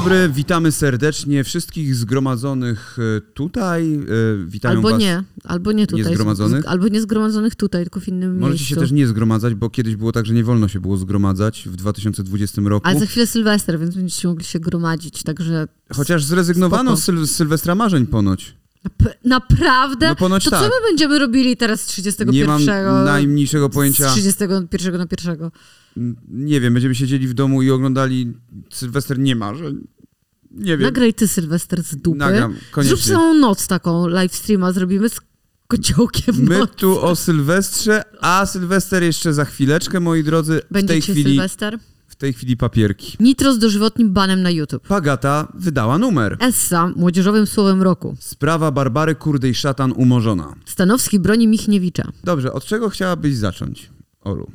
dobry, witamy serdecznie wszystkich zgromadzonych e, tutaj. e, Witają Albo was. nie, albo nie tutaj. zgromadzonych? Albo nie zgromadzonych tutaj, tylko w innym Możecie miejscu. się też nie zgromadzać, bo kiedyś było tak, że nie wolno się było zgromadzać w 2020 roku. Ale za chwilę Sylwester, więc będziecie mogli się gromadzić, także... Chociaż zrezygnowano z, Spoko. syl- z Sylwestra marzeń ponoć. Nap- naprawdę? No ponoć to tak. co my będziemy robili teraz 31? Nie mam najmniejszego pojęcia. Z 31 na 1. Nie wiem, będziemy siedzieli w domu i oglądali Sylwester nie ma, że nie wiem. Nagraj ty Sylwester z dupy. Nagram, Zrób koniecznie. całą noc taką, live streama zrobimy z kociołkiem My noc. tu o Sylwestrze, a Sylwester jeszcze za chwileczkę, moi drodzy. W tej chwili, Sylwester? W tej chwili papierki. Nitro z dożywotnim banem na YouTube. Pagata wydała numer. Essa, młodzieżowym słowem roku. Sprawa Barbary Kurdej Szatan umorzona. Stanowski broni Michniewicza. Dobrze, od czego chciałabyś zacząć, Olu?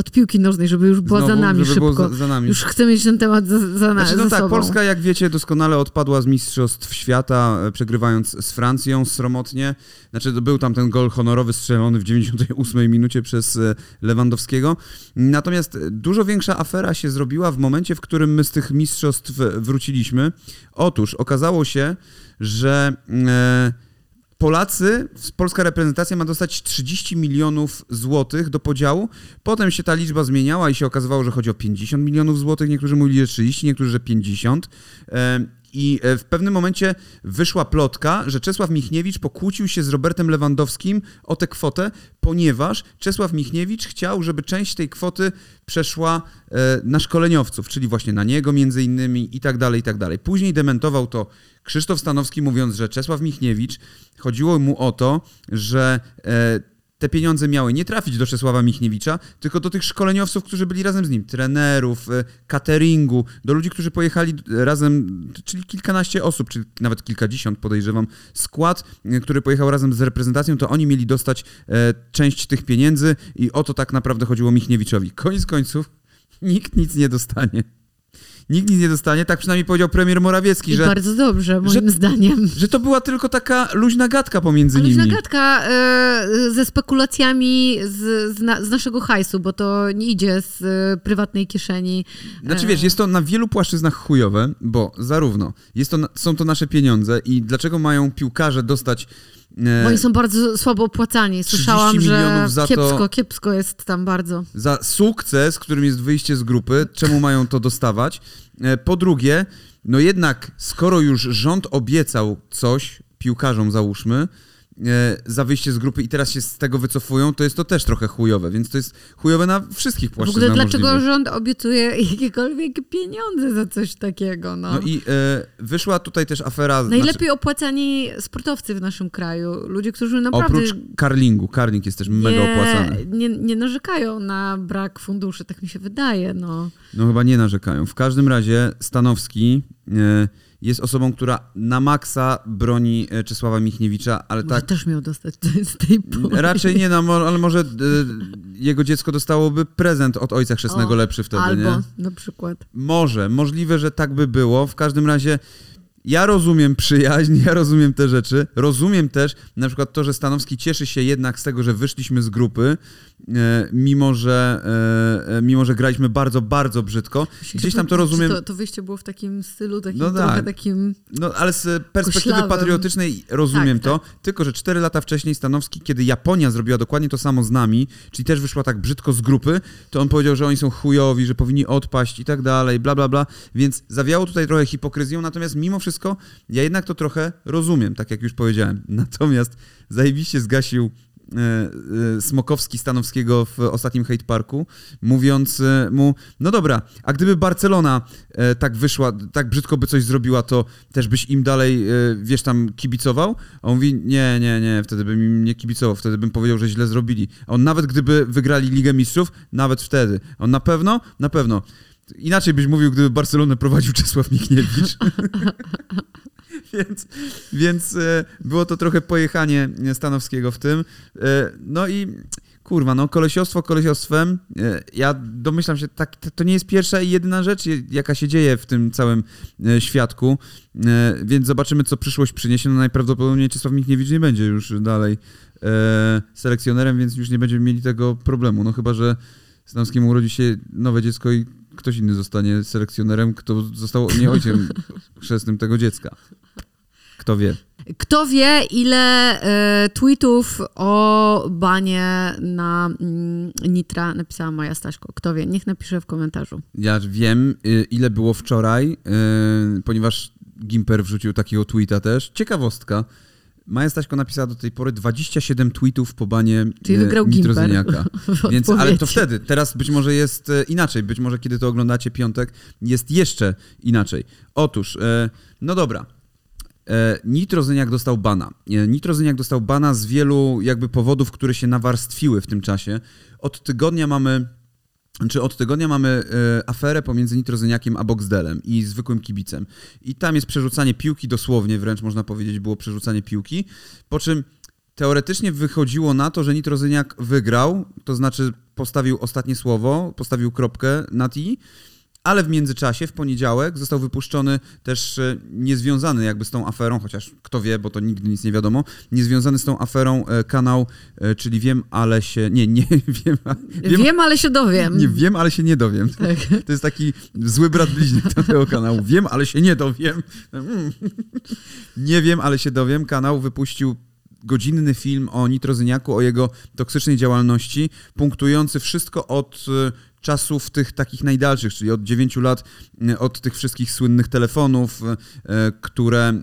Od piłki nożnej, żeby już była Znowu, za nami żeby było szybko. za, za nami. Już chcę mieć ten temat za, za, na, Znaczy, no tak, sobą. Polska, jak wiecie, doskonale odpadła z Mistrzostw Świata, e, przegrywając z Francją sromotnie. Znaczy, był tam ten gol honorowy strzelony w 98 minucie przez e, Lewandowskiego. Natomiast e, dużo większa afera się zrobiła w momencie, w którym my z tych mistrzostw wróciliśmy. Otóż okazało się, że e, Polacy, polska reprezentacja ma dostać 30 milionów złotych do podziału. Potem się ta liczba zmieniała i się okazywało, że chodzi o 50 milionów złotych. Niektórzy mówili, że 30, niektórzy, że 50. I e, w pewnym momencie wyszła plotka, że Czesław Michniewicz pokłócił się z Robertem Lewandowskim o tę kwotę, ponieważ Czesław Michniewicz chciał, żeby część tej kwoty przeszła e, na szkoleniowców, czyli właśnie na niego między innymi i tak dalej, i tak dalej. Później dementował to Krzysztof Stanowski, mówiąc, że Czesław Michniewicz chodziło mu o to, że e, te pieniądze miały nie trafić do Czesława Michniewicza, tylko do tych szkoleniowców, którzy byli razem z nim, trenerów, e, cateringu, do ludzi, którzy pojechali razem, czyli kilkanaście osób, czy nawet kilkadziesiąt podejrzewam, skład, e, który pojechał razem z reprezentacją, to oni mieli dostać e, część tych pieniędzy i o to tak naprawdę chodziło Michniewiczowi. Koniec końców, nikt nic nie dostanie. Nikt nic nie dostanie, tak przynajmniej powiedział premier Morawiecki, I że, bardzo dobrze, moim zdaniem. że to była tylko taka luźna gadka pomiędzy nimi. zagadka e, ze spekulacjami z, z, na, z naszego hajsu, bo to nie idzie z e, prywatnej kieszeni. Znaczy E, wiesz, jest to na wielu płaszczyznach chujowe, bo zarówno jest to, są to nasze pieniądze i dlaczego mają piłkarze dostać Bo oni są bardzo słabo opłacani. 30 Słyszałam, że za to- kiepsko, kiepsko jest tam bardzo. za sukces, którym jest wyjście z grupy, czemu mają to dostawać? E, Po drugie, no jednak skoro już rząd obiecał coś piłkarzom załóżmy, e, za wyjście z grupy i teraz się z tego wycofują, to jest to też trochę chujowe, więc to jest chujowe na wszystkich W płaszczyznach ogóle dlaczego możliwych. rząd obiecuje jakiekolwiek pieniądze za coś takiego? No. No i e, wyszła tutaj też afera... Najlepiej opłacani sportowcy w naszym kraju. Ludzie, którzy naprawdę Oprócz karlingu. Karling jest też mega nie, opłacany. nie, nie narzekają na brak funduszy, tak mi się wydaje. No. No chyba nie narzekają. W każdym razie Stanowski e, jest osobą, która na maksa broni e, Czesława Michniewicza, ale Może tak też miał dostać z tej puli. raczej nie, no, ale może e, jego dziecko dostałoby prezent od ojca chrzestnego O, lepszy wtedy, Albo nie? na przykład. Może, możliwe, że tak by było. W każdym razie ja rozumiem przyjaźń, ja rozumiem te rzeczy. Rozumiem też na przykład to, że Stanowski cieszy się jednak z tego, że wyszliśmy z grupy, e, mimo że, e, e, mimo że graliśmy bardzo, bardzo brzydko. Gdzieś tam to rozumiem. To, to wyjście było w takim stylu, takim No trochę tak. takim... No, ale z perspektywy Koślawym. patriotycznej rozumiem Tak, to, tylko że 4 lata wcześniej Stanowski, kiedy Japonia zrobiła dokładnie to samo z nami, czyli też wyszła tak brzydko z grupy, to on powiedział, że oni są chujowi, że powinni odpaść i tak dalej, bla, bla, bla, więc zawiało tutaj trochę hipokryzją, natomiast mimo wszystko ja jednak to trochę rozumiem, tak jak już powiedziałem. Natomiast zajebiście zgasił e, e, Smokowski Stanowskiego w ostatnim Hate Parku, mówiąc e, mu, no dobra, a gdyby Barcelona tak wyszła, tak brzydko by coś zrobiła, to też byś im dalej, wiesz, tam kibicował? A on mówi, nie, nie, nie, wtedy bym im nie kibicował, wtedy bym powiedział, że źle zrobili. A on nawet gdyby wygrali Ligę Mistrzów, nawet wtedy. On na pewno? Na pewno. Inaczej byś mówił, gdyby Barcelonę prowadził Czesław Michniewicz. więc więc e, było to trochę pojechanie Stanowskiego w tym. E, no i kurwa, no kolesiostwo kolesiostwem. E, ja domyślam się, tak, to nie jest pierwsza i jedyna rzecz, jaka się dzieje w tym całym świadku, więc zobaczymy, co przyszłość przyniesie. No najprawdopodobniej Czesław Michniewicz nie będzie już dalej selekcjonerem, więc już nie będziemy mieli tego problemu. No chyba, że Stanowskiemu urodzi się nowe dziecko i ktoś inny zostanie selekcjonerem, kto został nie ojcem chrzestnym tego dziecka. Kto wie. Kto wie, ile e, tweetów o banie na mm, Nitra napisała Maja Staśko? Kto wie? Niech napisze w komentarzu. Ja wiem, y, ile było wczoraj, y, ponieważ Gimper wrzucił takiego tweeta też. Ciekawostka. Maja Staśko napisała do tej pory 27 tweetów po banie Czyli wygrał Nitrozyniaka. Gimper. Więc, ale to wtedy, teraz być może jest e, inaczej. Być może kiedy to oglądacie piątek, jest jeszcze inaczej. Otóż, e, no dobra. E, Nitrozyniak dostał bana. E, Nitrozyniak dostał bana z wielu jakby powodów, które się nawarstwiły w tym czasie. Od tygodnia mamy czy od tygodnia mamy e, aferę pomiędzy Nitrozyniakiem a Boxdelem i zwykłym kibicem. I tam jest przerzucanie piłki, dosłownie wręcz można powiedzieć było przerzucanie piłki, po czym teoretycznie wychodziło na to, że Nitrozyniak wygrał, to znaczy postawił ostatnie słowo, postawił kropkę na i, ale w międzyczasie, w poniedziałek, został wypuszczony też e, niezwiązany jakby z tą aferą, chociaż kto wie, bo to nigdy nic nie wiadomo, niezwiązany z tą aferą e, kanał, e, czyli wiem, ale się... Nie, nie wiem, a- Wiem, ale się dowiem. nie wiem, ale się nie dowiem. Tak. To jest taki zły brat bliźniak tego kanału. Wiem, ale się nie dowiem. Nie wiem, ale się dowiem. Kanał wypuścił godzinny film o Nitrozyniaku, o jego toksycznej działalności, punktujący wszystko od czasów tych takich najdalszych, czyli od 9 lat, e, od tych wszystkich słynnych telefonów, e, które e,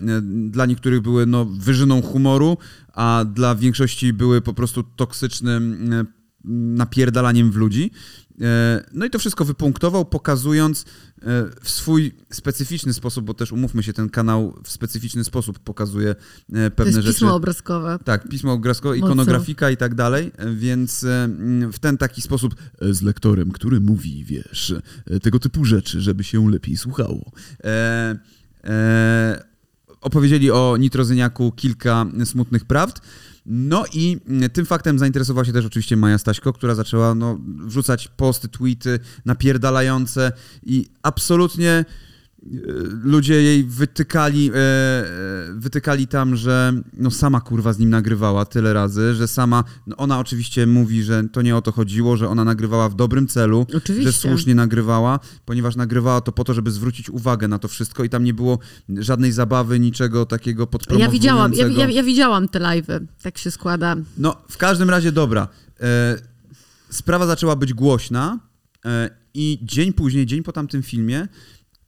dla niektórych były no, wyżyną humoru, a dla większości były po prostu toksycznym napierdalaniem w ludzi. E, No i to wszystko wypunktował, pokazując e, w swój specyficzny sposób, bo też umówmy się, ten kanał w specyficzny sposób pokazuje e, To pewne jest rzeczy. pismo obrazkowe. Tak, pismo obrazkowe, Mocno. ikonografika i tak dalej, więc e, w ten taki sposób z lektorem, który mówi, wiesz, tego typu rzeczy, żeby się lepiej słuchało. E, e, opowiedzieli o Nitrozyniaku kilka smutnych prawd. No i mm, tym faktem zainteresowała się też oczywiście Maja Staśko, która zaczęła no, wrzucać posty, tweety napierdalające i absolutnie ludzie jej wytykali, e, e, wytykali tam, że no sama kurwa z nim nagrywała tyle razy, że sama, no ona oczywiście mówi, że to nie o to chodziło, że ona nagrywała w dobrym celu, Oczywiście. że słusznie nagrywała, ponieważ nagrywała to po to, żeby zwrócić uwagę na to wszystko i tam nie było żadnej zabawy, niczego takiego Ja podpromowującego. widziałam, ja, ja, ja widziałam te live'y. Tak się składa. No, w każdym razie dobra. E, sprawa zaczęła być głośna i dzień później, dzień po tamtym filmie,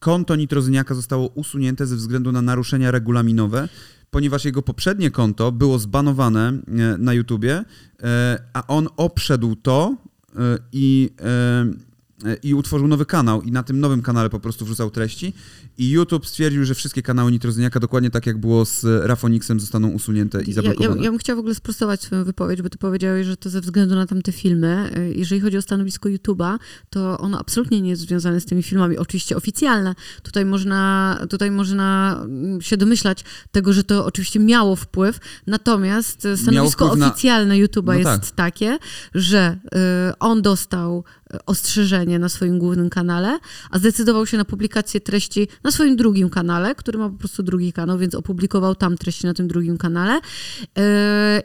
konto Nitrozyniaka zostało usunięte ze względu na naruszenia regulaminowe, ponieważ jego poprzednie konto było zbanowane e, na YouTubie, e, a on obszedł to e, i, i utworzył nowy kanał i na tym nowym kanale po prostu wrzucał treści i YouTube stwierdził, że wszystkie kanały Nitrozyniaka, dokładnie tak jak było z Rafonixem, zostaną usunięte i Ja, ja, zablokowane. ja bym chciała w ogóle sprostować swoją wypowiedź, bo ty powiedziałeś, że to ze względu na tamte filmy. Y, Jeżeli chodzi o stanowisko YouTube'a, to ono absolutnie nie jest związane z tymi filmami, oczywiście oficjalne. Tutaj można, tutaj można mm, się domyślać tego, że to oczywiście miało wpływ, natomiast stanowisko wpływ na- oficjalne YouTube'a No jest tak. takie, że y, on dostał ostrzeżenie na swoim głównym kanale, a zdecydował się na publikację treści na swoim drugim kanale, który ma po prostu drugi kanał, więc opublikował tam treści na tym drugim kanale yy,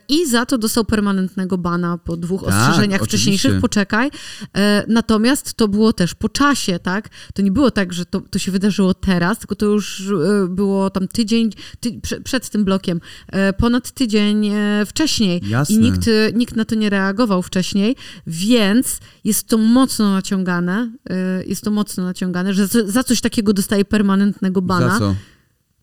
i za to dostał permanentnego bana po dwóch Tak, ostrzeżeniach oczywiście. wcześniejszych, poczekaj. Yy, natomiast to było też po czasie, tak? To nie było tak, że to, to się wydarzyło teraz, tylko to już yy, było tam tydzień, ty, prze, przed tym blokiem, ponad tydzień wcześniej Jasne. i nikt, nikt na to nie reagował wcześniej, więc jest to mocno naciągane, yy, jest to mocno naciągane, że za, za coś takiego dostaje permanentnego bana. Za co?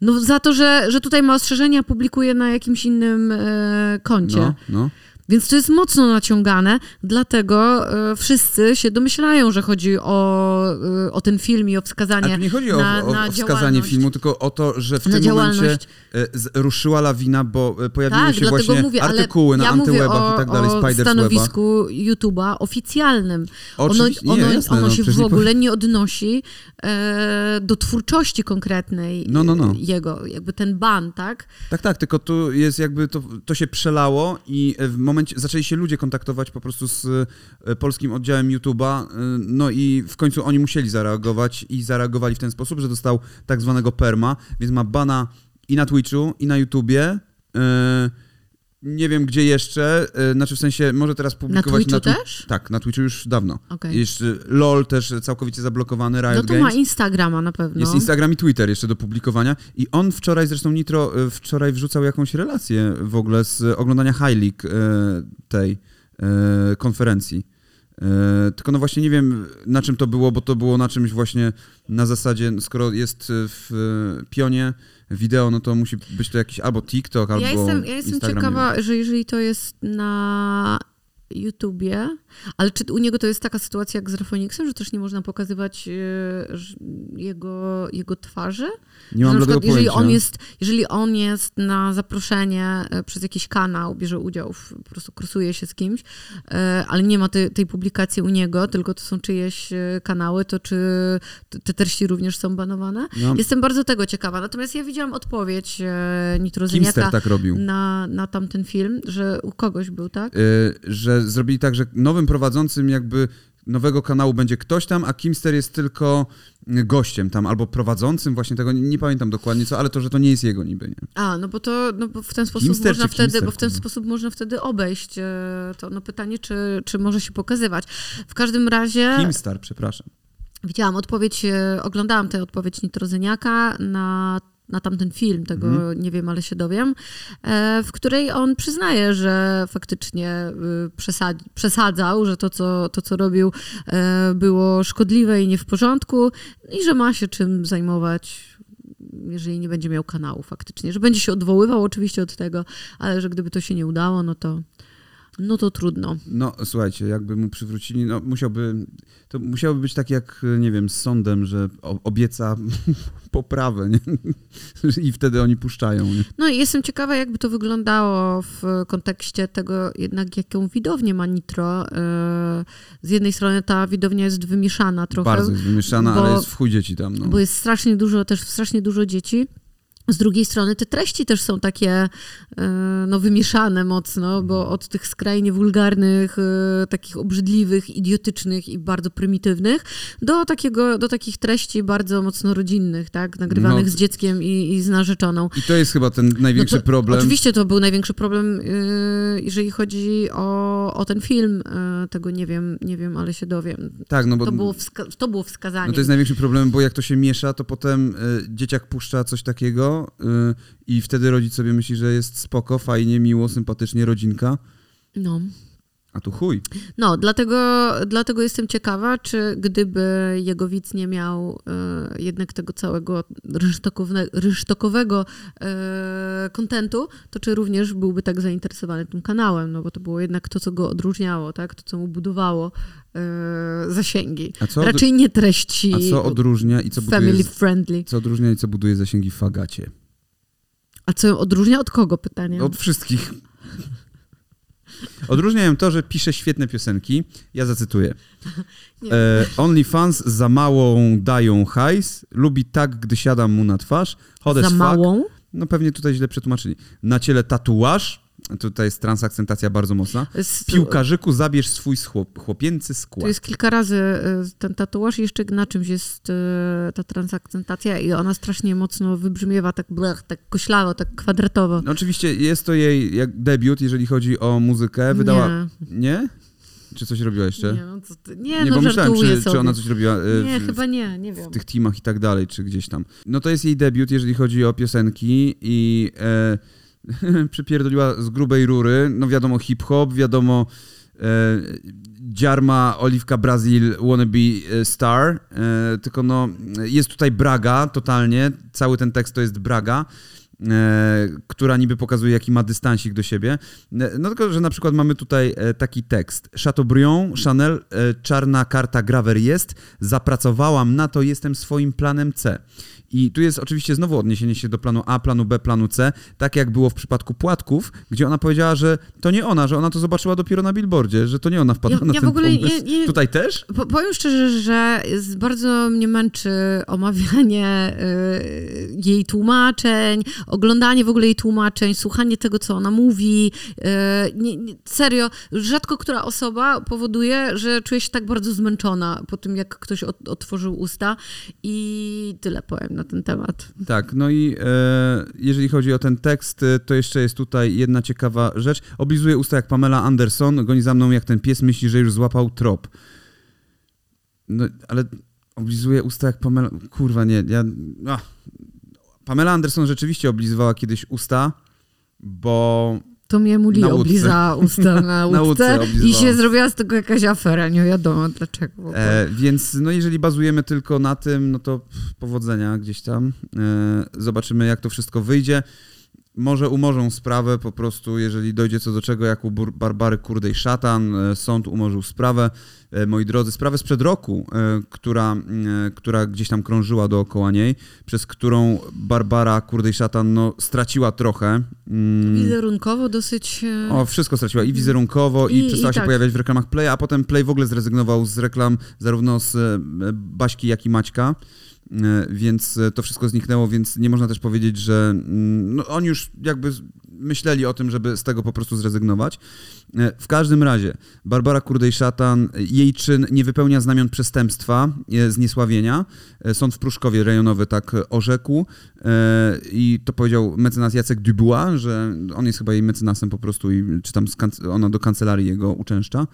No za to, że, że tutaj ma ostrzeżenia, publikuje na jakimś innym e, koncie. No, no. Więc to jest mocno naciągane, dlatego e, wszyscy się domyślają, że chodzi o, e, o ten film i o wskazanie nie chodzi o, na, o, na o wskazanie filmu, tylko o to, że w tym momencie e, ruszyła lawina, bo pojawiły Tak, się właśnie mówię, artykuły na ja antywebach i tak dalej, o stanowisku YouTube'a oficjalnym. Ono, Oczywiście, nie, ono, jasne, ono no, się w nie ogóle nie odnosi e, do twórczości konkretnej No, no, no. jego, jakby ten ban, tak? Tak, tak, tylko tu jest jakby, to, to się przelało i w momencie, zaczęli się ludzie kontaktować po prostu z e, polskim oddziałem YouTube'a, e, no i w końcu oni musieli zareagować i zareagowali w ten sposób, że dostał tak zwanego perma, więc ma bana i na Twitchu, i na YouTubie, e, nie wiem gdzie jeszcze, e, znaczy w sensie może teraz Na publikować Twitchu Twi- też? Tak, na Twitchu już dawno. Okej. Jeszcze LOL też całkowicie zablokowany, Riot No to Games. ma Instagrama na pewno. Jest Instagram i Twitter jeszcze do publikowania. I on wczoraj, zresztą Nitro, e, wczoraj wrzucał jakąś relację w ogóle z oglądania High League e, tej konferencji. Tylko no właśnie nie wiem na czym to było, bo to było na czymś właśnie na zasadzie, skoro jest w pionie wideo, no to musi być to jakiś albo TikTok, albo ja jestem, ja jestem Instagram, ciekawa, że jeżeli to jest na YouTubie, ale czy u niego to jest taka sytuacja jak z Rafoniksem, że też nie można pokazywać e, jego, jego twarzy? Nie mam że na przykład, jeżeli pojęcia. on, jest, jeżeli on jest na zaproszenie e, przez jakiś kanał, bierze udział, w, po prostu krosuje się z kimś, e, ale nie ma tej, tej publikacji u niego, tylko to są czyjeś kanały, to czy te- te treści również są banowane? No, Jestem bardzo tego ciekawa. Natomiast ja widziałam odpowiedź Nitrozyniaka tak robił. na, na tamten film, że u kogoś był, tak? Y, że zrobili tak, że nowym prowadzącym jakby nowego kanału będzie ktoś tam, a Kimster jest tylko gościem tam, albo prowadzącym właśnie tego, nie, nie pamiętam dokładnie co, ale to, że to nie jest jego niby, nie? A, no bo to no bo w ten sposób Kimster można wtedy, Kimster, bo w ten sposób można wtedy obejść e, to no pytanie, czy, czy może się pokazywać. W każdym razie Kimstar, przepraszam. widziałam odpowiedź, e, oglądałam tę odpowiedź Nitrozyniaka na na tamten film, tego Mhm. nie wiem, ale się dowiem, e, w której on przyznaje, że faktycznie y, przesad- przesadzał, że to co, to, co robił, e, było szkodliwe i nie w porządku i że ma się czym zajmować, jeżeli nie będzie miał kanału faktycznie. Że będzie się odwoływał oczywiście od tego, ale że gdyby to się nie udało, no to, no to trudno. No, słuchajcie, jakby mu przywrócili, no musiałby, to musiałoby być tak jak, nie wiem, z sądem, że obieca poprawę, nie? I wtedy oni puszczają, nie? No i jestem ciekawa, jakby to wyglądało w kontekście tego jednak, jaką widownię ma Nitro. E, Z jednej strony ta widownia jest wymieszana trochę, Bardzo jest wymieszana, bo- ale jest w chuj dzieci tam, no. bo jest strasznie dużo, też strasznie dużo dzieci. Z drugiej strony te treści też są takie e, no, wymieszane mocno, bo od tych skrajnie wulgarnych, e, takich obrzydliwych, idiotycznych i bardzo prymitywnych do, takiego, do takich treści bardzo mocno rodzinnych, tak? nagrywanych No. z dzieckiem i, i z narzeczoną. I to jest chyba ten największy No to, problem. Oczywiście to był największy problem, yy, jeżeli chodzi o, o ten film. Tego nie wiem, nie wiem, ale się dowiem. Tak, no bo To było, wska- to było wskazanie. No to jest największy problem, bo jak to się miesza, to potem dzieciak puszcza coś takiego y, i wtedy rodzic sobie myśli, że jest spoko, fajnie, miło, sympatycznie, rodzinka, no. A tu chuj. no, dlatego, dlatego jestem ciekawa, czy gdyby jego widz nie miał yy, jednak tego całego rynsztokowego yy, kontentu, to czy również byłby tak zainteresowany tym kanałem, no bo to było jednak to, co go odróżniało, tak? to, co mu budowało yy, zasięgi. A co, od, Raczej nie treści a co odróżnia i co buduje, family friendly. co odróżnia i co buduje zasięgi w Fagacie? A co odróżnia od kogo pytanie? Od wszystkich. Odróżniają to, że pisze świetne piosenki. Ja zacytuję. E, OnlyFans za małą dają hajs, lubi tak, gdy siadam mu na twarz. Hot Za fuck. małą? No pewnie tutaj źle przetłumaczyli. Na ciele tatuaż, tutaj jest transakcentacja bardzo mocna. Piłkarzyku, zabierz swój chłop, chłopięcy skład. jest kilka razy y, ten tatuaż i jeszcze na czymś jest y, ta transakcentacja i ona strasznie mocno wybrzmiewa tak blech, tak koślawo, tak kwadratowo. No, oczywiście jest to jej jak debiut, jeżeli chodzi o muzykę. Wydała... Nie, Nie? Czy coś robiła jeszcze? nie, no, co ty, nie, Nie, no bo myślałem, żartuję czy, czy ona coś robiła Nie, w, chyba nie, nie wiem. w tych teamach i tak dalej, czy gdzieś tam. No to jest jej debiut, jeżeli chodzi o piosenki i e, przypierdoliła z grubej rury. No wiadomo hip-hop, wiadomo e, Dziarma, Oliwka Brazil, Wannabe e, Star, e, tylko no jest tutaj Braga totalnie, cały ten tekst to jest Braga. E, która niby pokazuje, jaki ma dystansik do siebie. E, No tylko, że na przykład mamy tutaj e, taki tekst. Chateaubriand, Chanel, e, czarna karta graver jest, zapracowałam na to, jestem swoim planem C. I tu jest oczywiście znowu odniesienie się do planu A, planu B, planu C, tak jak było w przypadku Płatków, gdzie ona powiedziała, że to nie ona, że ona to zobaczyła dopiero na billboardzie, że to nie ona wpadła Ja- na ja ten w ogóle pomysł. Tutaj też? Po, powiem szczerze, że bardzo mnie męczy omawianie y, jej tłumaczeń, oglądanie w ogóle jej tłumaczeń, słuchanie tego, co ona mówi. Y, nie, nie, serio, rzadko która osoba powoduje, że czuję się tak bardzo zmęczona po tym, jak ktoś ot, otworzył usta i tyle powiem na ten temat. Tak, no i e, jeżeli chodzi o ten tekst, e, to jeszcze jest tutaj jedna ciekawa rzecz. Oblizuje usta jak Pamela Anderson, goni za mną jak ten pies, myśli, że już złapał trop. No, ale oblizuje usta jak Pamela... Kurwa, nie, ja... Ach. Pamela Anderson rzeczywiście oblizywała kiedyś usta, bo To mnie Muli Na oblizała usta na łódce i się zrobiła z tego jakaś afera, nie wiadomo dlaczego. E, więc no jeżeli bazujemy tylko na tym, no to powodzenia gdzieś tam. E, zobaczymy, jak to wszystko wyjdzie. Może umorzą sprawę po prostu, jeżeli dojdzie co do czego, jak u Barbary Kurdej Szatan. E, sąd umorzył sprawę. E, moi drodzy, sprawę sprzed roku, e, która, która gdzieś tam krążyła dookoła niej, przez którą Barbara Kurdej Szatan no, straciła trochę. Mm, Wizerunkowo dosyć... o, wszystko straciła i wizerunkowo, i, I- przestała i się tak. pojawiać w reklamach Play, a potem Play w ogóle zrezygnował z reklam zarówno z Baśki, jak i Maćka. E, Więc e, to wszystko zniknęło, więc nie można też powiedzieć, że mm, no, oni już jakby myśleli o tym, żeby z tego po prostu zrezygnować. E, W każdym razie, Barbara Kurdej-Szatan, jej czyn nie wypełnia znamion przestępstwa, zniesławienia. Sąd w Pruszkowie rejonowy tak orzekł i to powiedział mecenas Jacek Dubois, że on jest chyba jej mecenasem po prostu i czy tam ona do kancelarii jego uczęszcza.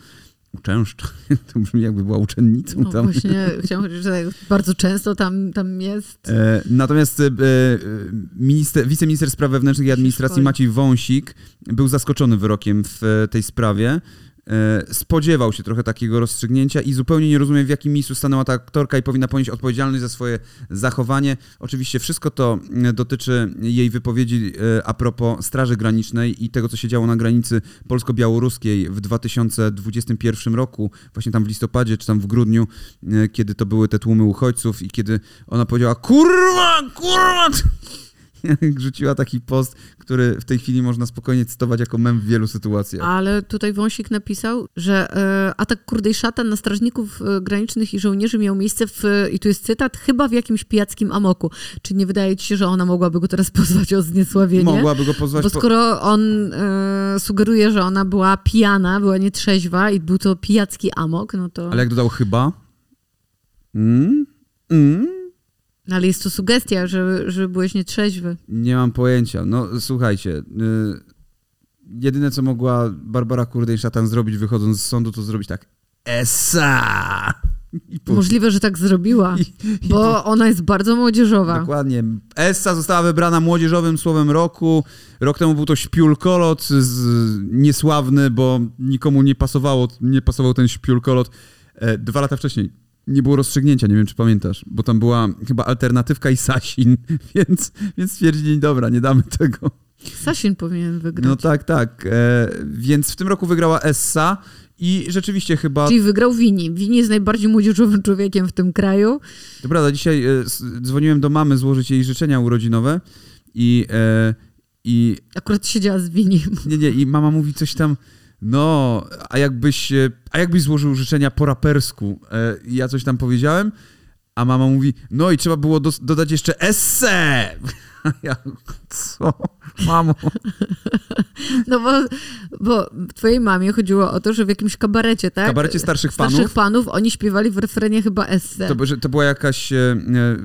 Uczęszcza? To brzmi jakby była uczennicą No tam. właśnie, chciałam powiedzieć, że tak bardzo często tam, tam jest. E, Natomiast e, e, minister, wiceminister spraw wewnętrznych i administracji. Maciej Wąsik był zaskoczony wyrokiem w e, tej sprawie. E, Spodziewał się trochę takiego rozstrzygnięcia i zupełnie nie rozumiem, w jakim miejscu stanęła ta aktorka i powinna ponieść odpowiedzialność za swoje zachowanie. Oczywiście wszystko to e, dotyczy jej wypowiedzi e, a propos Straży Granicznej i tego, co się działo na granicy polsko-białoruskiej w 2021 roku, właśnie tam w listopadzie czy tam w grudniu, kiedy to były te tłumy uchodźców i kiedy ona powiedziała kurwa, kurwa! Rzuciła taki post, który w tej chwili można spokojnie cytować jako mem w wielu sytuacjach. Ale tutaj Wąsik napisał, że e, atak kurdej szatan na strażników e, granicznych i żołnierzy miał miejsce w, i tu jest cytat, chyba w jakimś pijackim amoku. Czy nie wydaje ci się, że ona mogłaby go teraz pozwać o zniesławienie? Mogłaby go pozwać Bo skoro on e, sugeruje, że ona była pijana, była nietrzeźwa i był to pijacki amok, no to... Ale jak dodał chyba? Mm? Mm? No, ale jest to sugestia, że, że byłeś nietrzeźwy. Nie mam pojęcia. No słuchajcie, y, jedyne co mogła Barbara Kurdej-Szatan zrobić wychodząc z sądu, to zrobić tak po- Możliwe, że tak zrobiła, i- i bo ona jest bardzo młodzieżowa. Dokładnie. Essa została wybrana młodzieżowym słowem roku. Rok temu był to śpiulkolot z, niesławny, bo nikomu nie pasowało, nie pasował ten śpiulkolot. E, dwa lata wcześniej nie było rozstrzygnięcia, nie wiem czy pamiętasz, bo tam była chyba alternatywka i Sasin, więc, więc stwierdzili, dobra, nie damy tego. Sasin powinien wygrać. No tak, tak. E, więc w tym roku wygrała Essa i rzeczywiście chyba Czyli wygrał Wini. Wini jest najbardziej młodzieżowym człowiekiem w tym kraju. To prawda, dzisiaj e, dzwoniłem do mamy złożyć jej życzenia urodzinowe i, e, i Akurat siedziała z Winim. nie, nie, i mama mówi coś tam, no, a jakbyś, e, a jakbyś złożył życzenia po rapersku? E, ja coś tam powiedziałem, a mama mówi, no i trzeba było dos- dodać jeszcze esse! A ja, co? Mamo? No bo, bo twojej mamie chodziło o to, że w jakimś kabarecie, tak? Kabarecie starszych panów? Starszych panów, oni śpiewali w refrenie chyba esse. To, że to była jakaś e, e,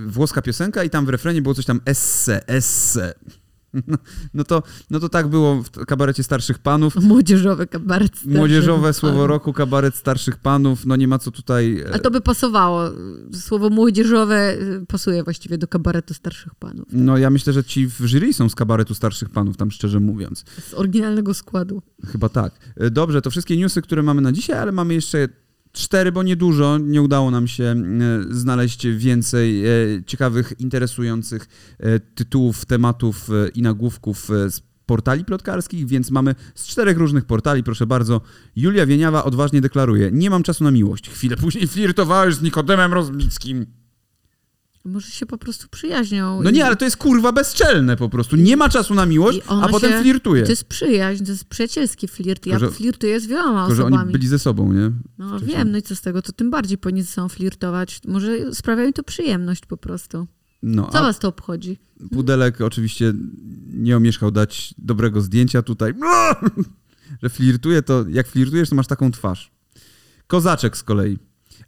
włoska piosenka i tam w refrenie było coś tam esse, esse. No, no, to, no to tak było w kabarecie starszych panów. Młodzieżowy kabaret starszych Młodzieżowe panów. słowo roku, kabaret starszych panów, no nie ma co tutaj... e, Ale to by pasowało. Słowo młodzieżowe y, pasuje właściwie do kabaretu starszych panów. No ja myślę, że ci w jury są z kabaretu starszych panów, tam szczerze mówiąc. Z oryginalnego składu. Chyba tak. E, Dobrze, to wszystkie newsy, które mamy na dzisiaj, ale mamy jeszcze cztery, bo niedużo. Nie udało nam się e, znaleźć więcej e, ciekawych, interesujących e, tytułów, tematów i nagłówków z portali plotkarskich, więc mamy z czterech różnych portali, proszę bardzo. Julia Wieniawa odważnie deklaruje, nie mam czasu na miłość. Chwilę później flirtowałeś z Nikodemem Rozbickim. Może się po prostu przyjaźnią. No i- nie, ale to jest kurwa bezczelne po prostu. Nie ma czasu na miłość, a potem się- flirtuje. To jest przyjaźń, to jest przyjacielski flirt. Ja Tylko, flirtuję z wieloma Tylko, że oni osobami. byli ze sobą, nie? No wcześniej. wiem, no i co z tego, to tym bardziej powinni ze sobą flirtować. Może sprawia im to przyjemność po prostu. No, Co was to obchodzi? Pudelek oczywiście nie omieszkał dać dobrego zdjęcia tutaj. Że flirtuje, to jak flirtujesz, to masz taką twarz. Kozaczek z kolei.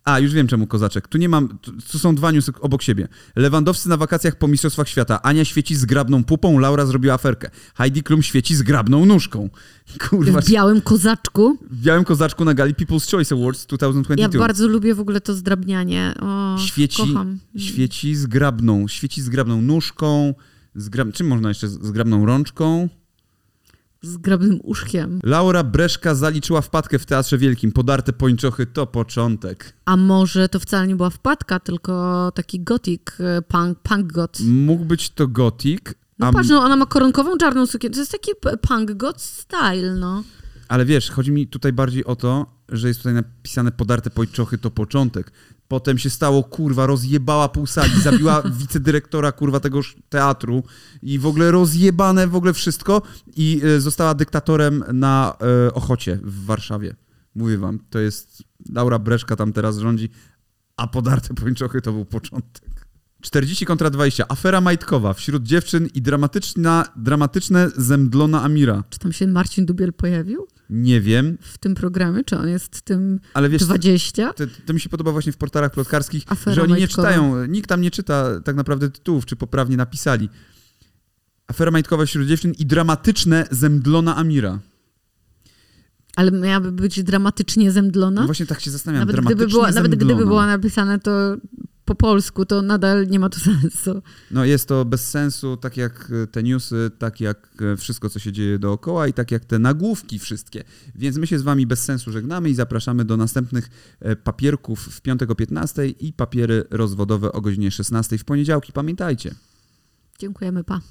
A, już wiem czemu kozaczek. Tu nie mam, tu, są dwa newsy obok siebie. Lewandowscy na wakacjach po Mistrzostwach Świata. Ania świeci zgrabną pupą, Laura zrobiła aferkę. Heidi Klum świeci zgrabną nóżką. Kurwa, W białym kozaczku. w białym kozaczku na gali People's Choice Awards 2022. Ja bardzo lubię w ogóle to zdrabnianie. O, świeci, kocham. świeci zgrabną, świeci zgrabną nóżką, zgrab... czym można jeszcze? Zgrabną rączką. Zgrabnym uszkiem. Laura Breszka zaliczyła wpadkę w Teatrze Wielkim. Podarte pończochy to początek. A może to wcale nie była wpadka, tylko taki gotik, e, punk, punk got. Mógł być to gotik, No a... patrz, no ona ma koronkową czarną sukienkę. To jest taki punk got style, no. ale wiesz, chodzi mi tutaj bardziej o to, że jest tutaj napisane podarte pończochy to początek. Potem się stało, kurwa, rozjebała pół sali, zabiła wicedyrektora, kurwa, tegoż teatru i w ogóle rozjebane w ogóle wszystko i e, została dyktatorem na e, Ochocie w Warszawie. Mówię wam, to jest, Laura Breszka tam teraz rządzi, a podarte pończochy to był początek. 40 kontra 20. Afera majtkowa wśród dziewczyn i dramatyczna, dramatyczne zemdlona Amira. Czy tam się Marcin Dubiel pojawił Nie wiem, w tym programie? Czy on jest w tym ale wiesz, 20? to, to mi się podoba właśnie w portalach plotkarskich, Afera że oni nie majtkowa. czytają, nikt tam nie czyta tak naprawdę tytułów, czy poprawnie napisali. Afera majtkowa wśród dziewczyn i dramatyczne zemdlona Amira. Ale miałaby być dramatycznie zemdlona? No właśnie tak się zastanawiam. Nawet dramatycznie gdyby, była, nawet gdyby była napisane to po polsku, to nadal nie ma to sensu. No jest to bez sensu, tak jak e, te newsy, tak jak e, wszystko, co się dzieje dookoła i tak jak te nagłówki wszystkie. Więc my się z wami bez sensu żegnamy i zapraszamy do następnych e, papierków w piątek o 15 i papiery rozwodowe o godzinie 16 w poniedziałki. Pamiętajcie. Dziękujemy, pa.